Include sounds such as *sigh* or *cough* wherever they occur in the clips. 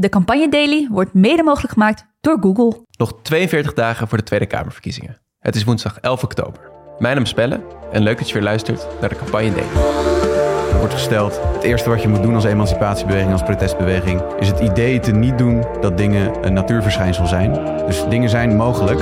De Campagne Daily wordt mede mogelijk gemaakt door Google. Nog 42 dagen voor de Tweede Kamerverkiezingen. Het is woensdag 11 oktober. Mijn naam is Pelle en leuk dat je weer luistert naar de Campagne Daily. Er wordt gesteld, het eerste wat je moet doen als emancipatiebeweging, als protestbeweging, is het idee te niet doen dat dingen een natuurverschijnsel zijn. Dus dingen zijn mogelijk.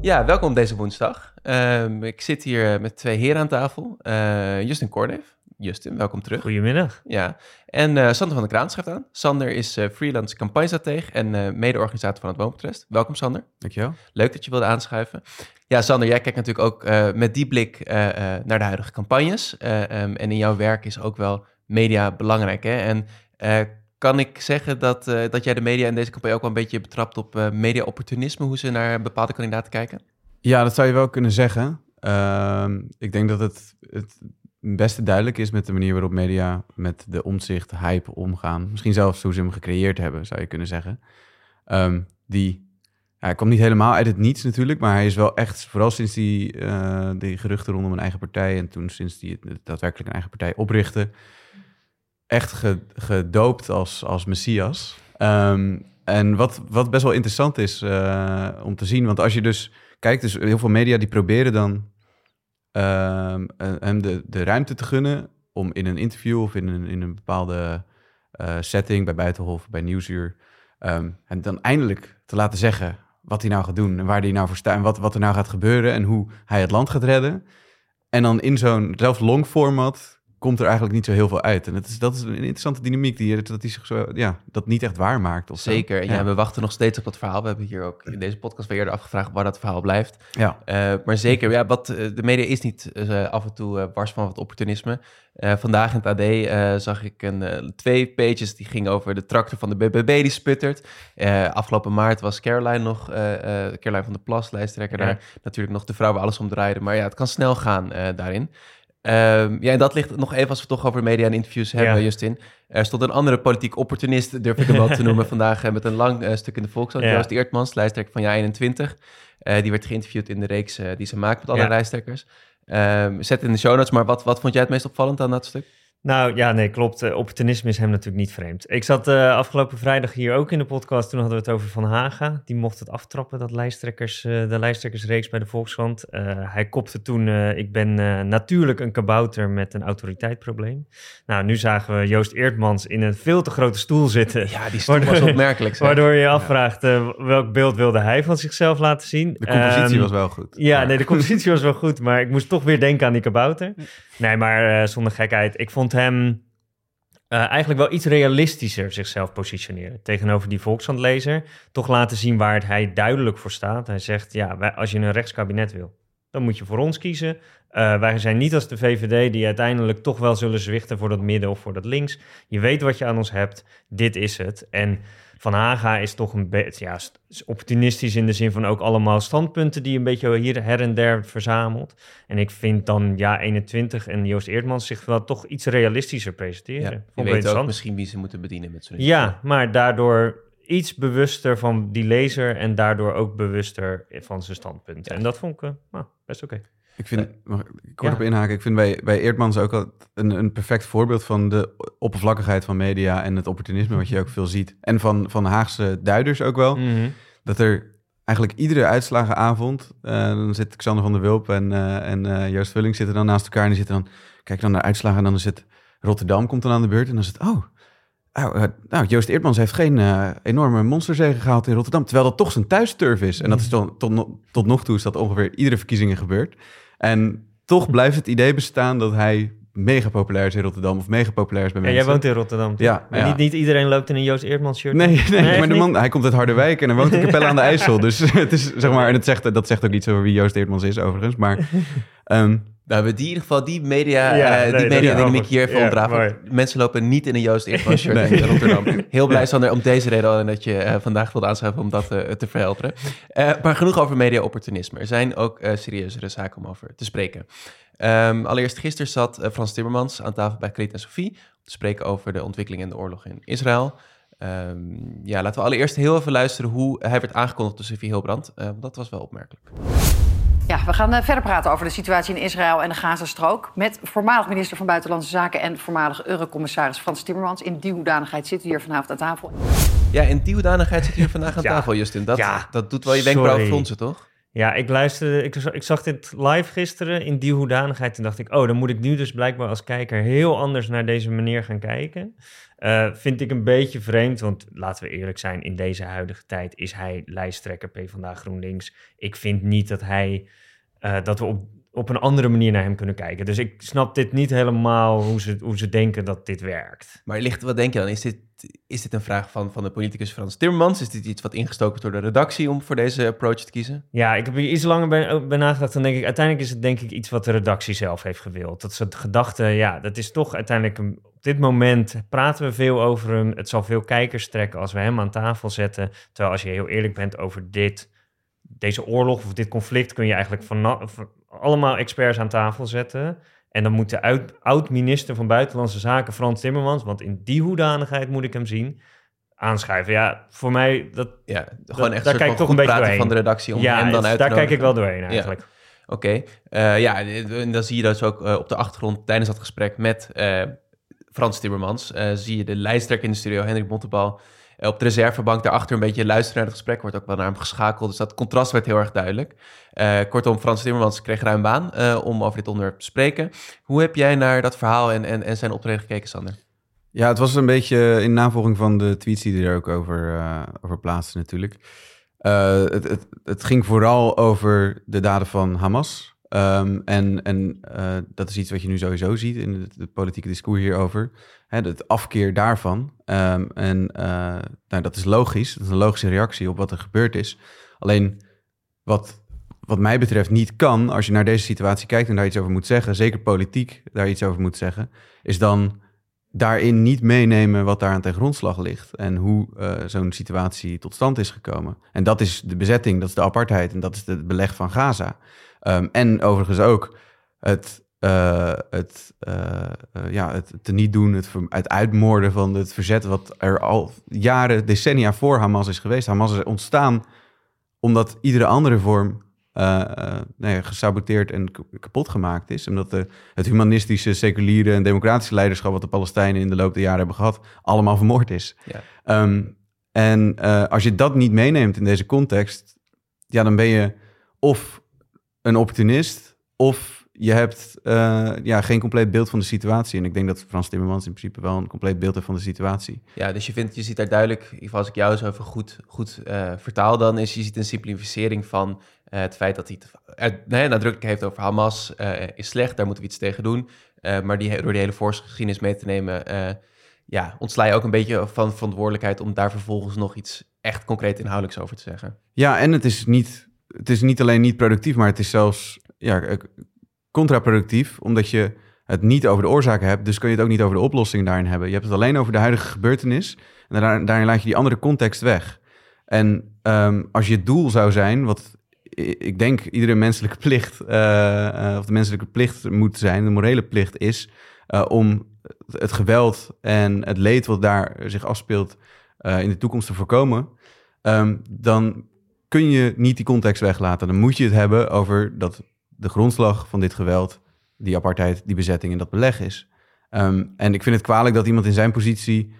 Ja, welkom deze woensdag. Ehm, ik zit hier met twee heren aan tafel. Eh, Justin Korneef. Justin, welkom terug. Goedemiddag. Ja, en eh, Sander van der Kraan schrijft aan. Sander is eh, freelance campagnestratege en eh mede-organisator van het Woonprotest. Welkom Sander. Dankjewel. Leuk dat je wilde aanschuiven. Ja, Sander, jij kijkt natuurlijk ook met die blik naar de huidige campagnes. Eh, ehm, en in jouw werk is ook wel media belangrijk. Hè? En kan ik zeggen dat, dat jij de media in deze campagne ook wel een beetje betrapt op media-opportunisme, hoe ze naar bepaalde kandidaten kijken? Ja, dat zou je wel kunnen zeggen. Ehm, ik denk dat het het beste duidelijk is met de manier waarop media met de omzicht, hype omgaan. Misschien zelfs hoe ze hem gecreëerd hebben, zou je kunnen zeggen. Ehm, die, hij komt niet helemaal uit het niets natuurlijk, maar hij is wel echt, vooral sinds die, eh, die geruchten rondom een eigen partij en toen sinds het daadwerkelijk een eigen partij oprichtte, echt ge- gedoopt als, als messias. Ehm, en wat, wat best wel interessant is eh, om te zien, want als je dus kijkt, dus heel veel media die proberen dan ehm, eh, hem de, de ruimte te gunnen om in een interview of in een, in een bepaalde eh, setting bij Buitenhof, bij Nieuwsuur, ehm, en dan eindelijk te laten zeggen wat hij nou gaat doen en waar hij nou voor staat en wat, wat er nou gaat gebeuren en hoe hij het land gaat redden. En dan in zo'n, zelfs long format, komt er eigenlijk niet zo heel veel uit. En dat is, dat is een interessante dynamiek, die, dat hij zich zo, ja, dat niet echt waar maakt. Of. Zeker. Ja. we wachten nog steeds op dat verhaal. We hebben hier ook in deze podcast weer eerder afgevraagd waar dat verhaal blijft. Ja. Eh, maar zeker, ja, wat, eh, de media is niet eh, af en toe eh wars van wat opportunisme. Vandaag in het AD zag ik een, twee pages die gingen over de tractor van de BBB die sputtert. Afgelopen maart was Caroline nog, Caroline van der Plas, lijsttrekker Ja. daar. Natuurlijk nog de vrouw waar alles om draaide. Maar ja, het kan snel gaan daarin. Ehm, ja, en dat ligt nog even als we het toch over media en interviews hebben, Ja. Justin. Er stond een andere politiek opportunist, durf ik hem wel te noemen, *laughs* vandaag eh, met een lang eh, stuk in de Volkskrant. Ja. Joost Eertmans, lijsttrekker van Ja21. Eh, die werd geïnterviewd in de reeks die ze maakt met alle Ja. lijsttrekkers. Ehm, zet in de show notes, maar wat, wat vond jij het meest opvallend aan dat stuk? Nou ja, nee, klopt. Eh, opportunisme is hem natuurlijk niet vreemd. Ik zat eh, afgelopen vrijdag hier ook in de podcast. Toen hadden we het over Van Haga. Die mocht het aftrappen, dat lijsttrekkers, eh, de lijsttrekkersreeks bij de Volkskrant. Hij kopte toen, ik ben natuurlijk een kabouter met een autoriteitsprobleem. Nou, nu zagen we Joost Eertmans in een veel te grote stoel zitten. Ja, die stoel Waardoor- was opmerkelijk. zeg. Waardoor je je afvraagt, welk beeld wilde hij van zichzelf laten zien? De compositie Ehm, was wel goed. Ja, nee, de compositie was wel goed, maar ik moest toch weer denken aan die kabouter. Nee, maar eh, zonder gekheid. Ik vond hem eh, eigenlijk wel iets realistischer zichzelf positioneren tegenover die Volkskrantlezer. Toch laten zien waar het hij duidelijk voor staat. Hij zegt, ja, als je een rechtskabinet wil, dan moet je voor ons kiezen. Eh, wij zijn niet als de VVD die uiteindelijk toch wel zullen zwichten voor dat midden of voor dat links. Je weet wat je aan ons hebt, dit is het. En Van Haga is toch een beetje ja, st- is opportunistisch in de zin van ook allemaal standpunten die een beetje hier her en der verzamelt. En ik vind dan ja 21 en Joost Eerdmans zich wel toch iets realistischer presenteren. Ja, je weet ook misschien wie ze moeten bedienen met zo'n Ja, maar daardoor iets bewuster van die lezer en daardoor ook bewuster van zijn standpunten. Ja. En dat vond ik eh, nou, best oké. Ik vind, mag ik kort Ja. op inhaken, ik vind bij, bij Eertmans ook al een, een perfect voorbeeld van de oppervlakkigheid van media en het opportunisme wat je ook veel ziet. En van, van Haagse duiders ook wel. Mhm. Dat er eigenlijk iedere uitslagenavond, eh, dan zit Xander van der Wulp en, eh, en eh, Joost Vulling zitten dan naast elkaar en die zitten dan, kijken dan naar uitslagen en dan is het Rotterdam komt dan aan de beurt en dan is het, oh, oh, eh, nou, Joost Eertmans heeft geen eh, enorme monsterzege gehaald in Rotterdam, terwijl dat toch zijn thuisturf is. En dat is dan, tot, tot nog toe is dat ongeveer iedere verkiezingen gebeurd. En toch blijft het idee bestaan dat hij mega populair is in Rotterdam of mega populair is bij Ja, mensen. jij woont in Rotterdam. toch? Ja, Maar ja. Niet, niet iedereen loopt in een Joost Eerdmans shirt. Nee, nee, Nee, maar de niet? man, hij komt uit Harderwijk en hij woont in Capelle aan de IJssel. Dus *laughs* het is, zeg maar, en het zegt, dat zegt ook iets over wie Joost Eertmans is overigens. Maar *laughs* ehm, Nou, we die in ieder geval die media, Ja, eh, nee, die media dynamiek hier even Ja. Mensen lopen niet in een Joost Eerdmans *laughs* shirt Nee. in Rotterdam. Heel blij, Sander, om deze reden al en dat je eh, vandaag wilt aanschuiven om dat eh, te verhelderen. Maar genoeg over media-opportunisme. Er zijn ook serieuzere zaken om over te spreken. Ehm, allereerst gisteren zat Frans Timmermans aan tafel bij Kleed en Sophie... om te spreken over de ontwikkeling en de oorlog in Israël. Ehm, ja, laten we allereerst heel even luisteren hoe hij werd aangekondigd door Sophie Hilbrand. want dat was wel opmerkelijk. Ja, we gaan eh, verder praten over de situatie in Israël en de Gazastrook. Met voormalig minister van Buitenlandse Zaken en voormalig Eurocommissaris Frans Timmermans. In die hoedanigheid zitten we hier vanavond aan tafel. Ja, in die hoedanigheid zit hier vandaag aan Ja. tafel, Justin. Dat, Ja. dat doet wel je wenkbrauwen Sorry. fronsen, toch? Ja, ik luisterde, ik, zag- ik zag dit live gisteren in die hoedanigheid. Toen dacht ik, oh, dan moet ik nu dus blijkbaar als kijker heel anders naar deze meneer gaan kijken. Eh, vind ik een beetje vreemd, want laten we eerlijk zijn, in deze huidige tijd is hij lijsttrekker PvdA GroenLinks. Ik vind niet dat hij, eh, dat we op, op een andere manier naar hem kunnen kijken. Dus ik snap dit niet helemaal hoe ze, hoe ze denken dat dit werkt. Maar ligt, wat denk je dan? Is dit, is dit een vraag van, van de politicus Frans Timmermans? Is dit iets wat ingestoken wordt door de redactie om voor deze approach te kiezen? Ja, ik heb hier iets langer bij, bij nagedacht. Dan denk ik, uiteindelijk is het denk ik iets wat de redactie zelf heeft gewild. Dat soort gedachten, ja, dat is toch uiteindelijk... Een, op dit moment praten we veel over hem. Het zal veel kijkers trekken als we hem aan tafel zetten. Terwijl als je heel eerlijk bent over dit, deze oorlog of dit conflict... kun je eigenlijk van allemaal experts aan tafel zetten... En dan moet de oud-minister van Buitenlandse Zaken, Frans Timmermans... want in die hoedanigheid moet ik hem zien, aanschuiven. Ja, voor mij, dat, Ja, gewoon echt daar kijk ik toch een beetje doorheen. van de redactie om ja, hem dan het- uit te daar kijk ik wel doorheen eigenlijk. Oké, Eh, ja, en dan zie je dus ook eh, op de achtergrond tijdens dat gesprek met eh, Frans Timmermans, zie je de lijsttrekker in de studio, Hendrik Montebal, op de reservebank daarachter een beetje luisteren naar het gesprek, wordt ook wel naar hem geschakeld, dus dat contrast werd heel erg duidelijk. Eh, kortom, Frans Timmermans kreeg ruim baan eh, om over dit onderwerp te spreken. Hoe heb jij naar dat verhaal en, en, en zijn optreden gekeken, Sander? Ja, het was een beetje in navolging van de tweets die er ook over, eh over plaatsten natuurlijk. Eh, het, het, het ging vooral over de daden van Hamas. Ehm, en en eh, dat is iets wat je nu sowieso ziet in het, politieke discours hierover. Hè, het afkeer daarvan. Ehm, en eh, nou, dat is logisch. Dat is een logische reactie op wat er gebeurd is. Alleen wat, wat mij betreft niet kan, als je naar deze situatie kijkt en daar iets over moet zeggen, zeker politiek daar iets over moet zeggen, is dan daarin niet meenemen wat daar aan ten grondslag ligt en hoe eh, zo'n situatie tot stand is gekomen. En dat is de bezetting, dat is de apartheid en dat is het beleg van Gaza. Ehm, en overigens ook het, eh, het, eh, eh, ja, het teniet doen, het, uitmoorden van het verzet wat er al jaren, decennia voor Hamas is geweest. Hamas is ontstaan omdat iedere andere vorm gesaboteerd en kapot gemaakt is. Omdat de, het humanistische, seculiere en democratische leiderschap... wat de Palestijnen in de loop der jaren hebben gehad... allemaal vermoord is. Ja. Ehm, en als je dat niet meeneemt in deze context... ja, dan ben je of een opportunist... of je hebt eh, ja, geen compleet beeld van de situatie. En ik denk dat Frans Timmermans in principe wel een compleet beeld heeft van de situatie. Ja, dus je vindt, je ziet daar duidelijk, in ieder geval als ik jou zo even goed, goed eh, vertaal dan, is je ziet een simplificering van eh, het feit dat hij het nee, nadrukkelijk heeft over Hamas is slecht, daar moeten we iets tegen doen. Maar die, door die hele voorgeschiedenis mee te nemen, ja, ontsla je ook een beetje van verantwoordelijkheid om daar vervolgens nog iets echt concreet inhoudelijks over te zeggen. Ja, en het is niet, het is niet alleen niet productief, maar het is zelfs ja, eh, contraproductief, omdat je het niet over de oorzaken hebt. Dus kun je het ook niet over de oplossing daarin hebben. Je hebt het alleen over de huidige gebeurtenis en daar, daarin laat je die andere context weg. En ehm, als je doel zou zijn, wat ik denk iedere menselijke plicht, eh, eh, of de menselijke plicht moet zijn, de morele plicht is, om het geweld en het leed wat daar zich afspeelt in de toekomst te voorkomen, ehm, dan kun je niet die context weglaten. Dan moet je het hebben over dat de grondslag van dit geweld, die apartheid, die bezetting en dat beleg is. Ehm, en ik vind het kwalijk dat iemand in zijn positie,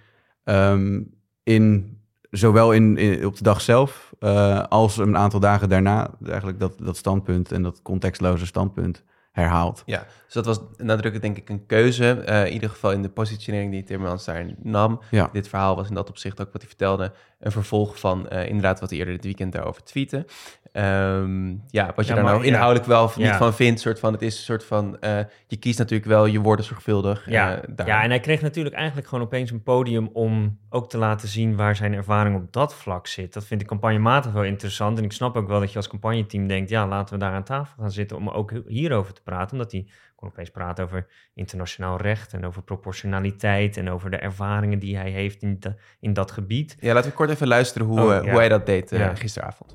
ehm, in, zowel in, op de dag zelf eh, als een aantal dagen daarna, eigenlijk dat, dat standpunt en dat contextloze standpunt herhaalt. Ja, dus dat was nadrukkelijk denk ik een keuze, eh, in ieder geval in de positionering die Timmermans daar nam. Ja. Dit verhaal was in dat opzicht ook wat hij vertelde, een vervolg van eh, inderdaad wat hij eerder dit weekend daarover tweette. Ehm, ja, wat je Ja, daar nou ja. inhoudelijk wel niet Ja. van vindt, soort van, het is een soort van, eh, je kiest natuurlijk wel je woorden zorgvuldig. Ja, eh, daar. ja, en hij kreeg natuurlijk eigenlijk gewoon opeens een podium om ook te laten zien waar zijn ervaring op dat vlak zit. Dat vind ik campagnematig wel interessant. En ik snap ook wel dat je als campagneteam denkt, ja, laten we daar aan tafel gaan zitten om ook hierover te praten. Omdat hij kon opeens praten over internationaal recht en over proportionaliteit en over de ervaringen die hij heeft in, in dat gebied. Ja, laten we kort even luisteren hoe, Oh, eh, hoe hij dat deed gisteravond.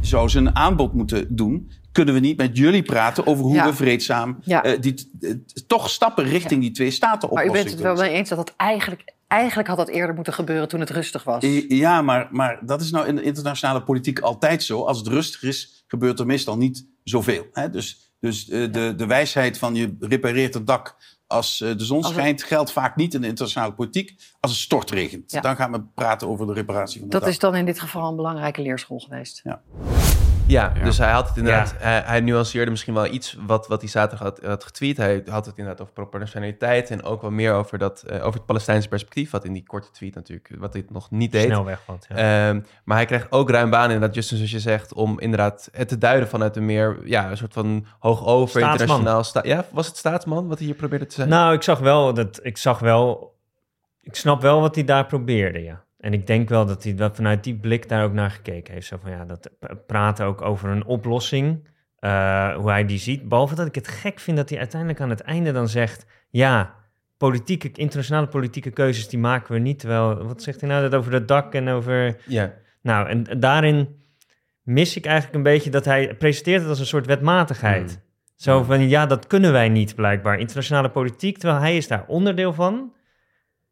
Zou ze een aanbod moeten doen. Kunnen we niet met jullie praten over hoe Ja. we vreedzaam Ja. eh, die, eh, toch stappen richting die twee staten Maar u bent het wel mee eens dat dat eigenlijk eigenlijk had dat eerder moeten gebeuren toen het rustig was. Ja, maar, maar dat is nou in de internationale politiek altijd zo. Als het rustig is, gebeurt er meestal niet zoveel. Hè? Dus, dus eh, de, de wijsheid van je repareert het dak als eh, de zon schijnt... geldt vaak niet in de internationale politiek als het stortregent. Ja. Dan gaan we praten over de reparatie van het Dat is dan in dit geval een belangrijke leerschool geweest. Ja, Ja. dus hij had het inderdaad, hij, hij nuanceerde misschien wel iets wat, wat hij zaterdag had, had getweet. Hij had het inderdaad over proportionaliteit en ook wel meer over, dat, eh, over het Palestijnse perspectief, wat in die korte tweet natuurlijk, wat hij nog niet deed. Snel wegvalt. Ja. Ehm, maar hij krijgt ook ruim baan inderdaad, Justin, zoals je zegt, om inderdaad het te duiden vanuit een meer, ja, een soort van hoog over, Staatsman. internationaal... Sta ja, was het staatsman wat hij hier probeerde te zijn? Nou, ik zag wel dat ik zag wel. Ik snap wel wat hij daar probeerde, ja. En ik denk wel dat hij dat vanuit die blik daar ook naar gekeken heeft. Zo van ja, dat praten ook over een oplossing. eh, hoe hij die ziet. Behalve dat ik het gek vind dat hij uiteindelijk aan het einde dan zegt: ja, politieke, internationale politieke keuzes die maken we niet. Terwijl, wat zegt hij nou dat over het dak en over. Ja, Nou, en daarin mis ik eigenlijk een beetje dat hij presenteert het als een soort wetmatigheid. Hmm. Zo van, ja, dat kunnen wij niet blijkbaar. Internationale politiek, terwijl hij is daar onderdeel van.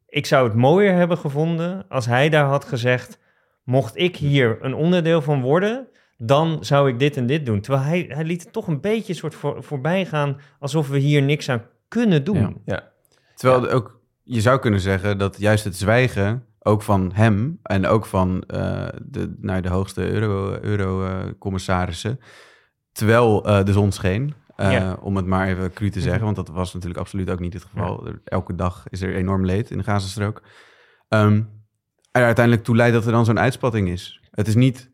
Ik zou het mooier hebben gevonden als hij daar had gezegd... mocht ik hier een onderdeel van worden, dan zou ik dit en dit doen. Terwijl hij, hij liet het toch een beetje soort voor, voorbij gaan... alsof we hier niks aan kunnen doen. Ja. ja. Terwijl er ook, je zou kunnen zeggen dat juist het zwijgen, ook van hem en ook van eh, de, nou, de hoogste euro- euro-commissarissen, terwijl eh, de zon scheen, eh, Ja. om het maar even cru te zeggen, want dat was natuurlijk absoluut ook niet het geval. Elke dag is er enorm leed in de Gazastrook. Ehm er uiteindelijk toe leidt dat er dan zo'n uitspatting is. Het is niet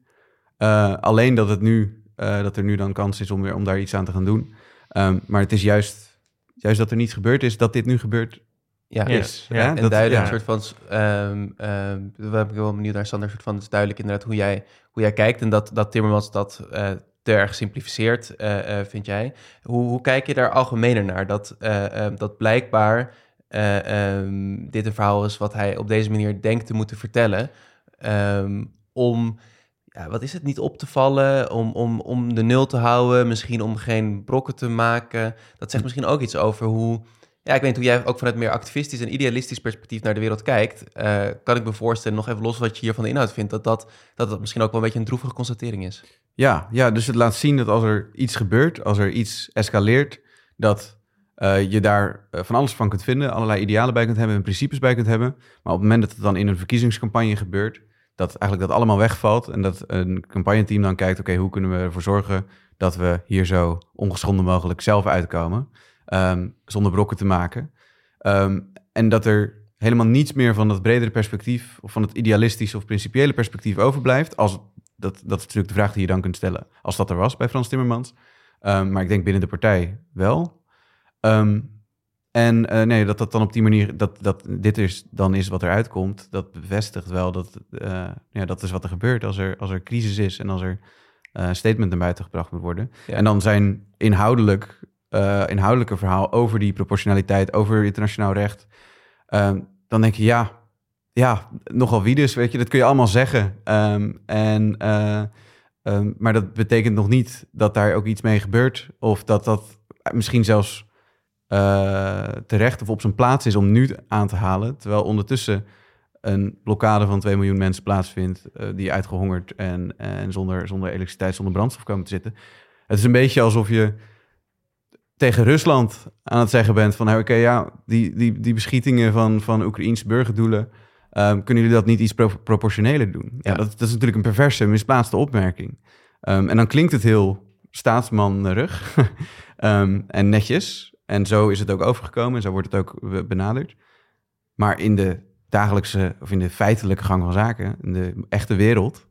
eh, alleen dat, het nu, eh, dat er nu dan kans is om, weer, om daar iets aan te gaan doen, Ehm, maar het is juist, juist dat er niets gebeurd is, dat dit nu gebeurt Ja, is. Ja? En Dat- duidelijk ja. een soort van, ehm ehm daar ben ik wel benieuwd naar, Sander, soort van, het is duidelijk inderdaad hoe jij, hoe jij kijkt en dat, dat Timmermans dat eh, te erg simplificeert, eh, eh, vind jij. Hoe, hoe kijk je daar algemener naar? Dat, eh, dat blijkbaar eh, ehm, dit een verhaal is wat hij op deze manier denkt te moeten vertellen, ehm, om, ja, wat is het, niet op te vallen, om, om, om de nul te houden, misschien om geen brokken te maken. Dat zegt misschien ook iets over hoe ja, ik weet hoe jij ook vanuit meer activistisch en idealistisch perspectief naar de wereld kijkt. eh, kan ik me voorstellen, nog even los wat je hier van de inhoud vindt, dat dat, dat dat misschien ook wel een beetje een droevige constatering is. Ja, ja, dus het laat zien dat als er iets gebeurt, als er iets escaleert, dat eh, je daar eh, van alles van kunt vinden, allerlei idealen bij kunt hebben en principes bij kunt hebben. Maar op het moment dat het dan in een verkiezingscampagne gebeurt, dat eigenlijk dat allemaal wegvalt en dat een campagneteam dan kijkt, oké, hoe kunnen we ervoor zorgen dat we hier zo ongeschonden mogelijk zelf uitkomen, ehm, zonder brokken te maken. Ehm, en dat er helemaal niets meer van dat bredere perspectief, of van het idealistische of principiële perspectief overblijft, als dat, dat is natuurlijk de vraag die je dan kunt stellen als dat er was bij Frans Timmermans. Ehm, maar ik denk binnen de partij wel. En eh, nee, dat dat dan op die manier, dat, dat dit is, dan is wat eruit komt, dat bevestigt wel dat eh, ja, dat is wat er gebeurt als er, als er crisis is en als er een statement naar buiten gebracht moet worden. Ja. En dan zijn inhoudelijk, eh, inhoudelijke verhaal over die proportionaliteit, over internationaal recht, ehm, dan denk je ja, ja, nogal wie dus, weet je, dat kun je allemaal zeggen. Ehm, en, eh, ehm, maar dat betekent nog niet dat daar ook iets mee gebeurt. Of dat dat misschien zelfs eh, terecht of op zijn plaats is om nu aan te halen. Terwijl ondertussen een blokkade van 2 miljoen mensen plaatsvindt, die uitgehongerd en, en zonder, zonder elektriciteit, zonder brandstof komen te zitten. Het is een beetje alsof je tegen Rusland aan het zeggen bent van... hey, oké, ja, die, die, die beschietingen van, van Oekraïense burgerdoelen... ehm, kunnen jullie dat niet iets pro- proportioneler doen? Ja, Ja. dat, dat is natuurlijk een perverse, misplaatste opmerking. Ehm, en dan klinkt het heel staatsmannerig *laughs* ehm, en netjes. En zo is het ook overgekomen en zo wordt het ook be- benaderd. Maar in de dagelijkse, of in de feitelijke gang van zaken... in de echte wereld,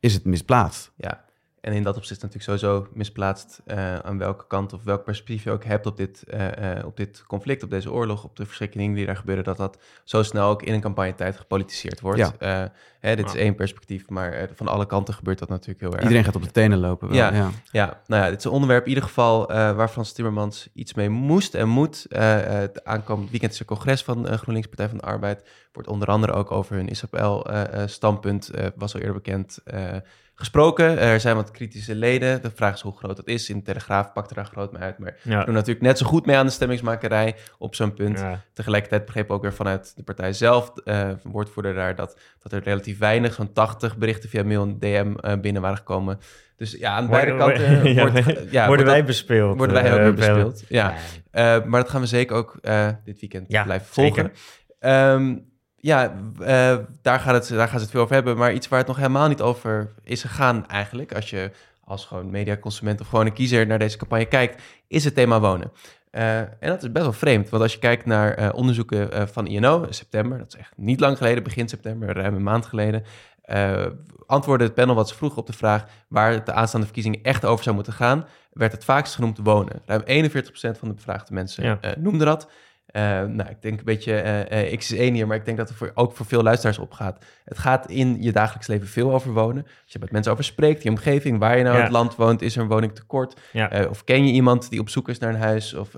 is het misplaatst. Ja, en in dat opzicht natuurlijk sowieso misplaatst eh, aan welke kant of welk perspectief je ook hebt op dit, eh, eh, op dit conflict, op deze oorlog, op de verschrikkingen die daar gebeuren, dat dat zo snel ook in een campagnetijd gepolitiseerd wordt. Ja. Eh, hè, dit is één perspectief, maar eh, van alle kanten gebeurt dat natuurlijk heel erg. Iedereen gaat op de tenen lopen. Wel. Ja. ja. Ja, nou ja, dit is een onderwerp in ieder geval eh, waar Frans Timmermans iets mee moest en moet. Eh, eh, het aankomend weekend is er congres van GroenLinks Partij van de Arbeid. Wordt onder andere ook over hun Israël-standpunt, was al eerder bekend, eh, gesproken. er zijn wat kritische leden. De vraag is hoe groot dat is. In de Telegraaf pakt er daar groot mee uit. Maar Ja. doen natuurlijk net zo goed mee aan de stemmingsmakerij op zo'n punt. Ja. Tegelijkertijd begreep ook weer vanuit de partij zelf, eh woordvoerder daar, dat, dat er relatief weinig, zo'n 80 berichten via mail en DM eh, binnen waren gekomen. Dus ja, aan beide kanten wordt, *laughs* ja, worden wordt wij dat- bespeeld. worden wij ook eh, weer bespeeld. Ja. Maar dat gaan we zeker ook dit weekend blijven volgen. Ehm, ja, eh, daar, gaat het, daar gaan ze het veel over hebben. Maar iets waar het nog helemaal niet over is gegaan eigenlijk... als je als gewoon mediaconsument of gewoon een kiezer naar deze campagne kijkt... is het thema wonen. Eh, en dat is best wel vreemd. Want als je kijkt naar eh, onderzoeken van INO in september... dat is echt niet lang geleden, begin september, ruim een maand geleden... eh, antwoordde het panel wat ze vroegen op de vraag... waar het de aanstaande verkiezingen echt over zou moeten gaan... werd het vaakst genoemd wonen. Ruim 41% van de bevraagde mensen Ja. noemde dat... Eh, nou, ik denk een beetje eh, eh, X is één hier, maar ik denk dat het voor, ook voor veel luisteraars opgaat. Het gaat in je dagelijks leven veel over wonen. Als je met mensen over spreekt, je omgeving, waar je nou in Ja. het land woont, is er een woningtekort? Ja. Of ken je iemand die op zoek is naar een huis? Of,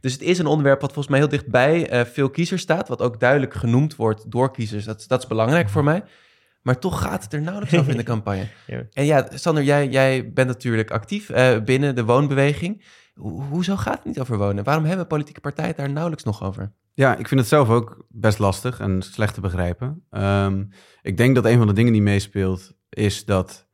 dus het is een onderwerp wat volgens mij heel dichtbij veel kiezers staat, wat ook duidelijk genoemd wordt door kiezers. Dat, dat is belangrijk voor mij. Maar toch gaat het er nauwelijks over in de *laughs* campagne. Ja. En ja, Sander, jij, jij bent natuurlijk actief binnen de woonbeweging. Ho- hoezo gaat het niet over wonen? Waarom hebben politieke partijen daar nauwelijks nog over? Ja, ik vind het zelf ook best lastig en slecht te begrijpen. Ehm, ik denk dat een van de dingen die meespeelt is dat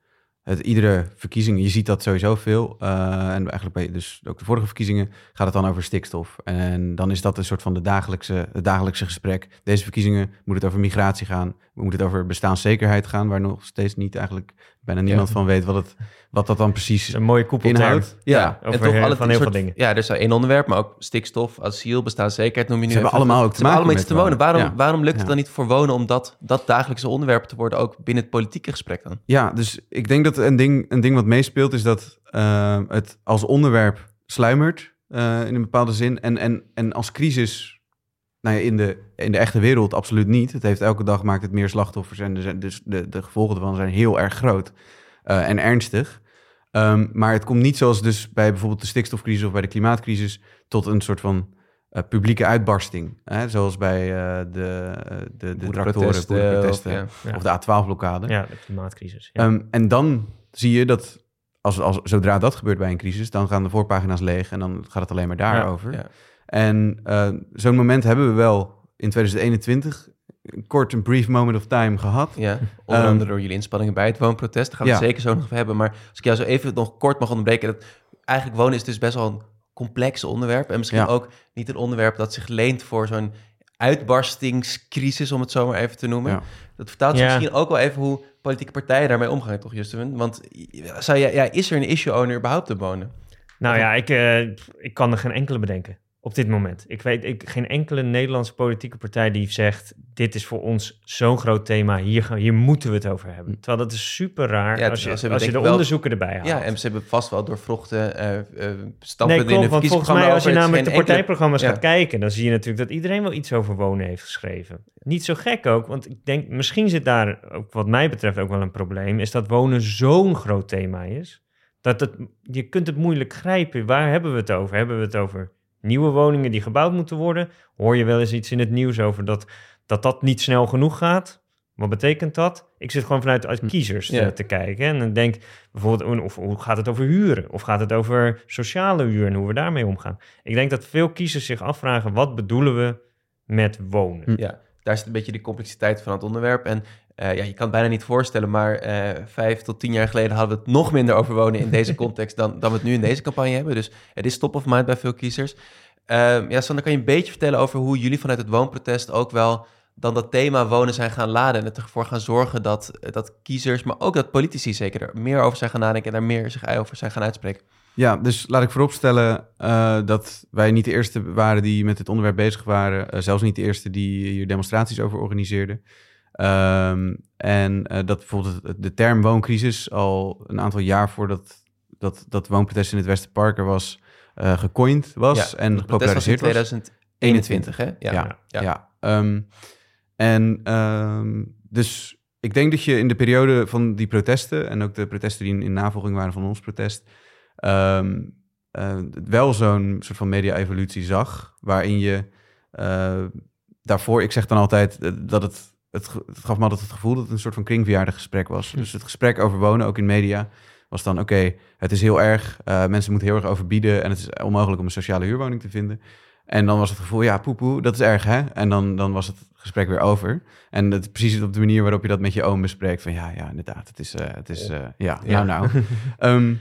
het iedere verkiezing, je ziet dat sowieso veel, eh, en eigenlijk bij dus ook de vorige verkiezingen gaat het dan over stikstof. En dan is dat een soort van de dagelijkse, het dagelijkse gesprek. Deze verkiezingen moet het over migratie gaan, moet het over bestaanszekerheid gaan, waar nog steeds niet eigenlijk bijna niemand van weet wat, het, wat dat dan precies is een mooie koepelterm. inhoudt. Ja, over heel- alle van heel soort- veel dingen. Ja, er is één onderwerp, maar ook stikstof, asiel, bestaanszekerheid noem je nu Ze hebben allemaal ook te Ze hebben maken allemaal iets te met wonen. wonen. Waarom, Ja. waarom lukt het Ja. dan niet voor wonen om dat, dat dagelijkse onderwerp te worden, ook binnen het politieke gesprek dan? Ja, dus ik denk dat een ding, een ding wat meespeelt is dat eh, het als onderwerp sluimert eh, in een bepaalde zin. En, en, en als crisis, nou ja, in de, in de echte wereld absoluut niet. Het heeft elke dag maakt het meer slachtoffers en zijn, dus de, de gevolgen ervan zijn heel erg groot eh, en ernstig. Ehm, maar het komt niet zoals dus bij bijvoorbeeld de stikstofcrisis of bij de klimaatcrisis tot een soort van eh, publieke uitbarsting. Hè? Zoals bij eh, de, de, de tractoren, Boerenprotesten, of, ja. Ja. of de A12-blokkade. Ja, de klimaatcrisis. Ja. Ehm, en dan zie je dat, als, als, zodra dat gebeurt bij een crisis, dan gaan de voorpagina's leeg en dan gaat het alleen maar daarover. Ja. En eh, zo'n moment hebben we wel in 2021 een kort een brief moment of time gehad. Ja, onder Ehm, andere door jullie inspanningen bij het woonprotest. Daar gaan we ja. het zeker zo nog over hebben. Maar als ik jou zo even nog kort mag onderbreken. Dat eigenlijk wonen is dus best wel een complex onderwerp. En misschien Ja. ook niet een onderwerp dat zich leent voor zo'n uitbarstingscrisis, om het zo maar even te noemen. Ja. Dat vertaalt zich Ja. misschien ook wel even hoe politieke partijen daarmee omgaan, toch Justin? Want zou jij, ja, is er een issue owner überhaupt te wonen? Nou ja, ik, eh, ik kan er geen enkele bedenken op dit moment. Ik weet ik, geen enkele Nederlandse politieke partij die zegt... dit is voor ons zo'n groot thema, hier, gaan, hier moeten we het over hebben. Terwijl dat is super raar Ja, als je, als je de wel- onderzoeken erbij haalt. Ja, en ze hebben vast wel doorvrochte eh eh Nee, standpunten in klopt, de want volgens mij als je namelijk de enkele- partijprogramma's Ja. gaat kijken... dan zie je natuurlijk dat iedereen wel iets over wonen heeft geschreven. Niet zo gek ook, want ik denk... misschien zit daar, ook wat mij betreft, ook wel een probleem... is dat wonen zo'n groot thema is... dat het, je kunt het moeilijk grijpen. Waar hebben we het over? Hebben we het over nieuwe woningen die gebouwd moeten worden? Hoor je wel eens iets in het nieuws over dat dat, dat niet snel genoeg gaat? Wat betekent dat? Ik zit gewoon vanuit uit kiezers Ja. eh, te kijken. En dan denk bijvoorbeeld, of hoe gaat het over huren? Of gaat het over sociale huur en hoe we daarmee omgaan? Ik denk dat veel kiezers zich afvragen, wat bedoelen we met wonen? Hm. Ja, daar zit een beetje de complexiteit van het onderwerp. En eh, ja, je kan het bijna niet voorstellen, maar eh, vijf tot tien jaar geleden hadden we het nog minder over wonen in deze *laughs* context dan, dan we het nu in deze campagne hebben. Dus het is top of mind bij veel kiezers. Ehm, ja, Sander, kan je een beetje vertellen over hoe jullie vanuit het woonprotest ook wel dan dat thema wonen zijn gaan laden en ervoor gaan zorgen dat, dat kiezers, maar ook dat politici zeker er meer over zijn gaan nadenken en daar meer zich over zijn gaan uitspreken? Ja, dus laat ik vooropstellen uh, dat wij niet de eerste waren die met dit onderwerp bezig waren. Uh, zelfs niet de eerste die hier demonstraties over organiseerden. Um, en uh, dat bijvoorbeeld de term wooncrisis al een aantal jaar voordat dat, dat woonprotest in het Westerpark er was, uh, gecoind was ja, en gepopulariseerd was. 2021, hè? Ja. ja. Um, en um, dus ik denk dat je in de periode van die protesten en ook de protesten die in, in navolging waren van ons protest, um, uh, wel zo'n soort van media-evolutie zag, waarin je uh, daarvoor, ik zeg dan altijd dat het, het, het gaf me altijd het gevoel dat het een soort van kringverjaardag gesprek was. Hm. Dus het gesprek over wonen, ook in media, was dan, oké, het is heel erg, eh, mensen moeten heel erg overbieden en het is onmogelijk om een sociale huurwoning te vinden. En dan was het gevoel, ja, poepoe, dat is erg, hè? En dan, dan was het gesprek weer over. En het precies op de manier waarop je dat met je oom bespreekt. Van ja, ja, inderdaad, het is, eh, het is eh, ja, Ja. nou, nou. *laughs* Ehm,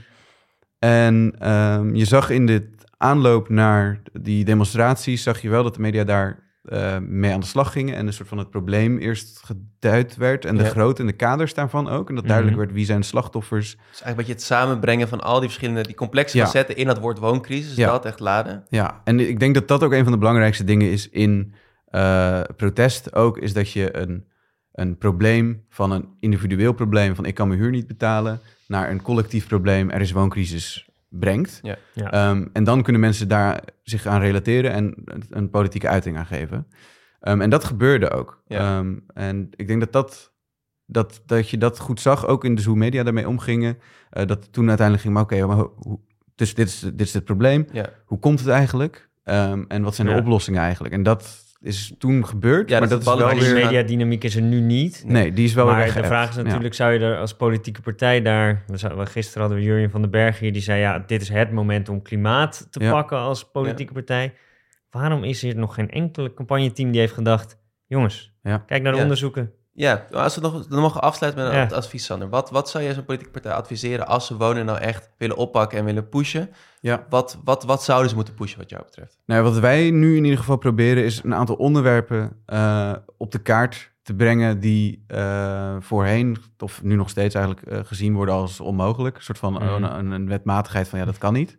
en ehm, je zag in de aanloop naar die demonstraties, zag je wel dat de media daar eh, mee aan de slag gingen. En een soort van het probleem eerst geduid werd. En de Ja. grootte en de kaders daarvan ook. En dat Mhm. duidelijk werd wie zijn slachtoffers. Dus eigenlijk een beetje het samenbrengen van al die verschillende, die complexe Ja. facetten in dat woord wooncrisis, Ja. dat echt laden. Ja, en ik denk dat dat ook een van de belangrijkste dingen is in eh, protest ook, is dat je een, een probleem van een individueel probleem van ik kan mijn huur niet betalen, naar een collectief probleem, er is wooncrisis, brengt. Ja. Ja. Ehm, en dan kunnen mensen daar zich aan relateren en een, een politieke uiting aan geven. Ehm, en dat gebeurde ook. Ja. Ehm, en ik denk dat, dat, dat, dat je dat goed zag, ook in de hoe media daarmee omgingen. eh, dat toen uiteindelijk ging, maar oké, maar hoe- dus dit is, dit is het probleem Ja. hoe komt het eigenlijk? Ehm, en wat zijn de Ja. oplossingen eigenlijk? En dat is toen gebeurd, Ja, maar dat dat is wel Maar die weer... mediadynamiek is er nu niet. Nee, die is wel maar weer de vraag is natuurlijk, zou je er als politieke partij daar... We gisteren hadden we Jurjen van den Berg hier, die zei... ja, dit is het moment om klimaat te Ja. pakken als politieke partij. Waarom is er nog geen enkele campagneteam die heeft gedacht... jongens, Ja. kijk naar de Ja. onderzoeken. Ja, als we nog, dan mogen afsluiten met een Ja. advies, Sander. Wat, wat zou jij zo'n politieke partij adviseren als ze wonen nou echt willen oppakken en willen pushen? Ja. Wat, wat, wat zouden ze moeten pushen wat jou betreft? Nou, wat wij nu in ieder geval proberen is een aantal onderwerpen eh, op de kaart te brengen die eh, voorheen, of nu nog steeds eigenlijk, eh, gezien worden als onmogelijk. Een soort van Mhm. een, een wetmatigheid van ja, dat kan niet.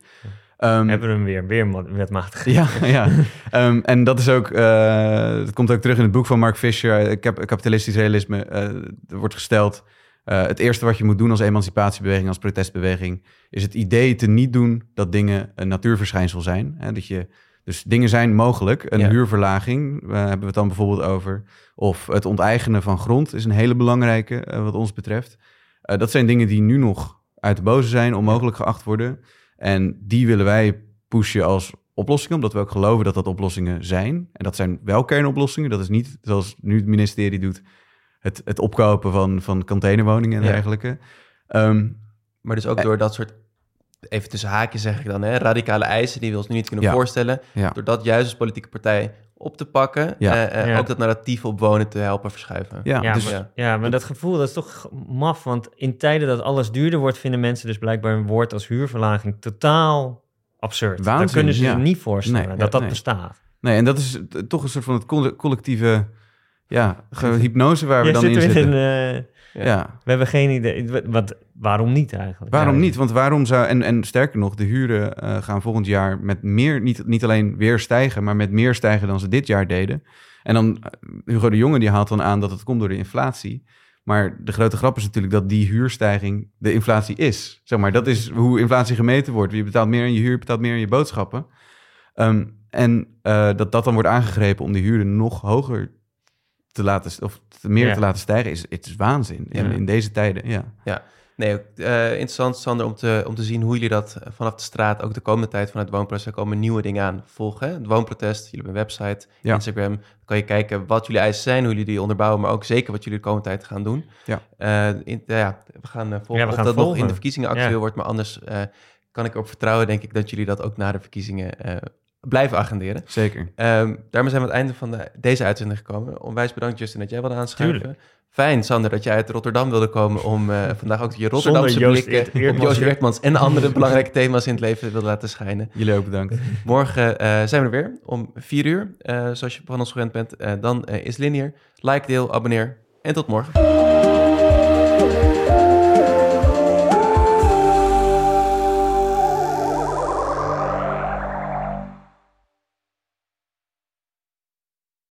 Ehm, Hebben we hem weer, weer ma- wetmatig. Ja, *laughs* ja. Ehm, en dat is ook, eh, het komt ook terug in het boek van Mark Fisher. Ik heb kapitalistisch realisme. eh, er wordt gesteld. eh, het eerste wat je moet doen als emancipatiebeweging, als protestbeweging, is het idee te niet doen dat dingen een natuurverschijnsel zijn. Hè? Dat je, dus dingen zijn mogelijk. Een Ja. huurverlaging eh, hebben we het dan bijvoorbeeld over. Of het onteigenen van grond is een hele belangrijke eh, wat ons betreft. Eh, dat zijn dingen die nu nog uit de boze zijn, onmogelijk geacht worden. En die willen wij pushen als oplossingen, omdat we ook geloven dat dat oplossingen zijn. En dat zijn wel kernoplossingen. Dat is niet zoals nu het ministerie doet, het, het opkopen van, van containerwoningen en Ja. dergelijke. Ehm, Maar dus ook Eh. door dat soort, even tussen haakjes zeg ik dan, hè, radicale eisen die we ons nu niet kunnen Ja. voorstellen. ja. Door dat juist als politieke partij op te pakken, Ja. eh, eh, Ja. ook dat narratief op wonen te helpen verschuiven. Ja, Ja, dus, maar, ja. ja, maar dat gevoel dat is toch maf. Want in tijden dat alles duurder wordt, vinden mensen dus blijkbaar een woord als huurverlaging totaal absurd. Dan Waanzin, kunnen ze ja. zich niet voorstellen Nee, dat dat nee. bestaat. nee, en dat is toch een soort van het colle- collectieve ja, hypnose waar we dan in zitten in, eh, Ja. we hebben geen idee. Wat, waarom niet eigenlijk? Waarom Ja, niet? Want waarom zou... En, en sterker nog, de huren eh, gaan volgend jaar met meer... Niet, niet alleen weer stijgen, maar met meer stijgen dan ze dit jaar deden. En dan... eh, Hugo de Jonge die haalt dan aan dat het komt door de inflatie. Maar de grote grap is natuurlijk dat die huurstijging de inflatie is. Zeg maar, dat is hoe inflatie gemeten wordt. Je betaalt meer aan je huur, betaalt meer aan je boodschappen. Ehm, en dat dat dan wordt aangegrepen om de huren nog hoger te laten... Of te- meer Ja. te laten stijgen, is, het is waanzin. In, Ja. in deze tijden, ja. Nee, ook, eh, interessant, Sander, om te, om te zien hoe jullie dat eh, vanaf de straat, ook de komende tijd vanuit het woonprotest, er komen nieuwe dingen aan volgen. hè. Het woonprotest, jullie hebben een website, Ja. Instagram. Dan kan je kijken wat jullie eisen zijn, hoe jullie die onderbouwen, maar ook zeker wat jullie de komende tijd gaan doen. Ja. Eh, in, ja we gaan eh, volgen Ja, we of gaan dat nog in de verkiezingen actueel Ja. wordt, maar anders eh, kan ik erop vertrouwen, denk ik, dat jullie dat ook na de verkiezingen eh, blijven agenderen. Zeker. Ehm, daarmee zijn we aan het einde van de, deze uitzending gekomen. Onwijs bedankt, Justin, dat jij wilde aanschuiven. Tuurlijk. Fijn, Sander, dat jij uit Rotterdam wilde komen om eh, vandaag ook je Rotterdamse Joost blikken Eert- op Joost. Eertmans en andere belangrijke thema's in het leven wilde laten schijnen. Jullie ook bedankt. Morgen eh, zijn we er weer om vier uur, eh, zoals je van ons gewend bent. Dan is Linear. Like, deel, abonneer en tot morgen.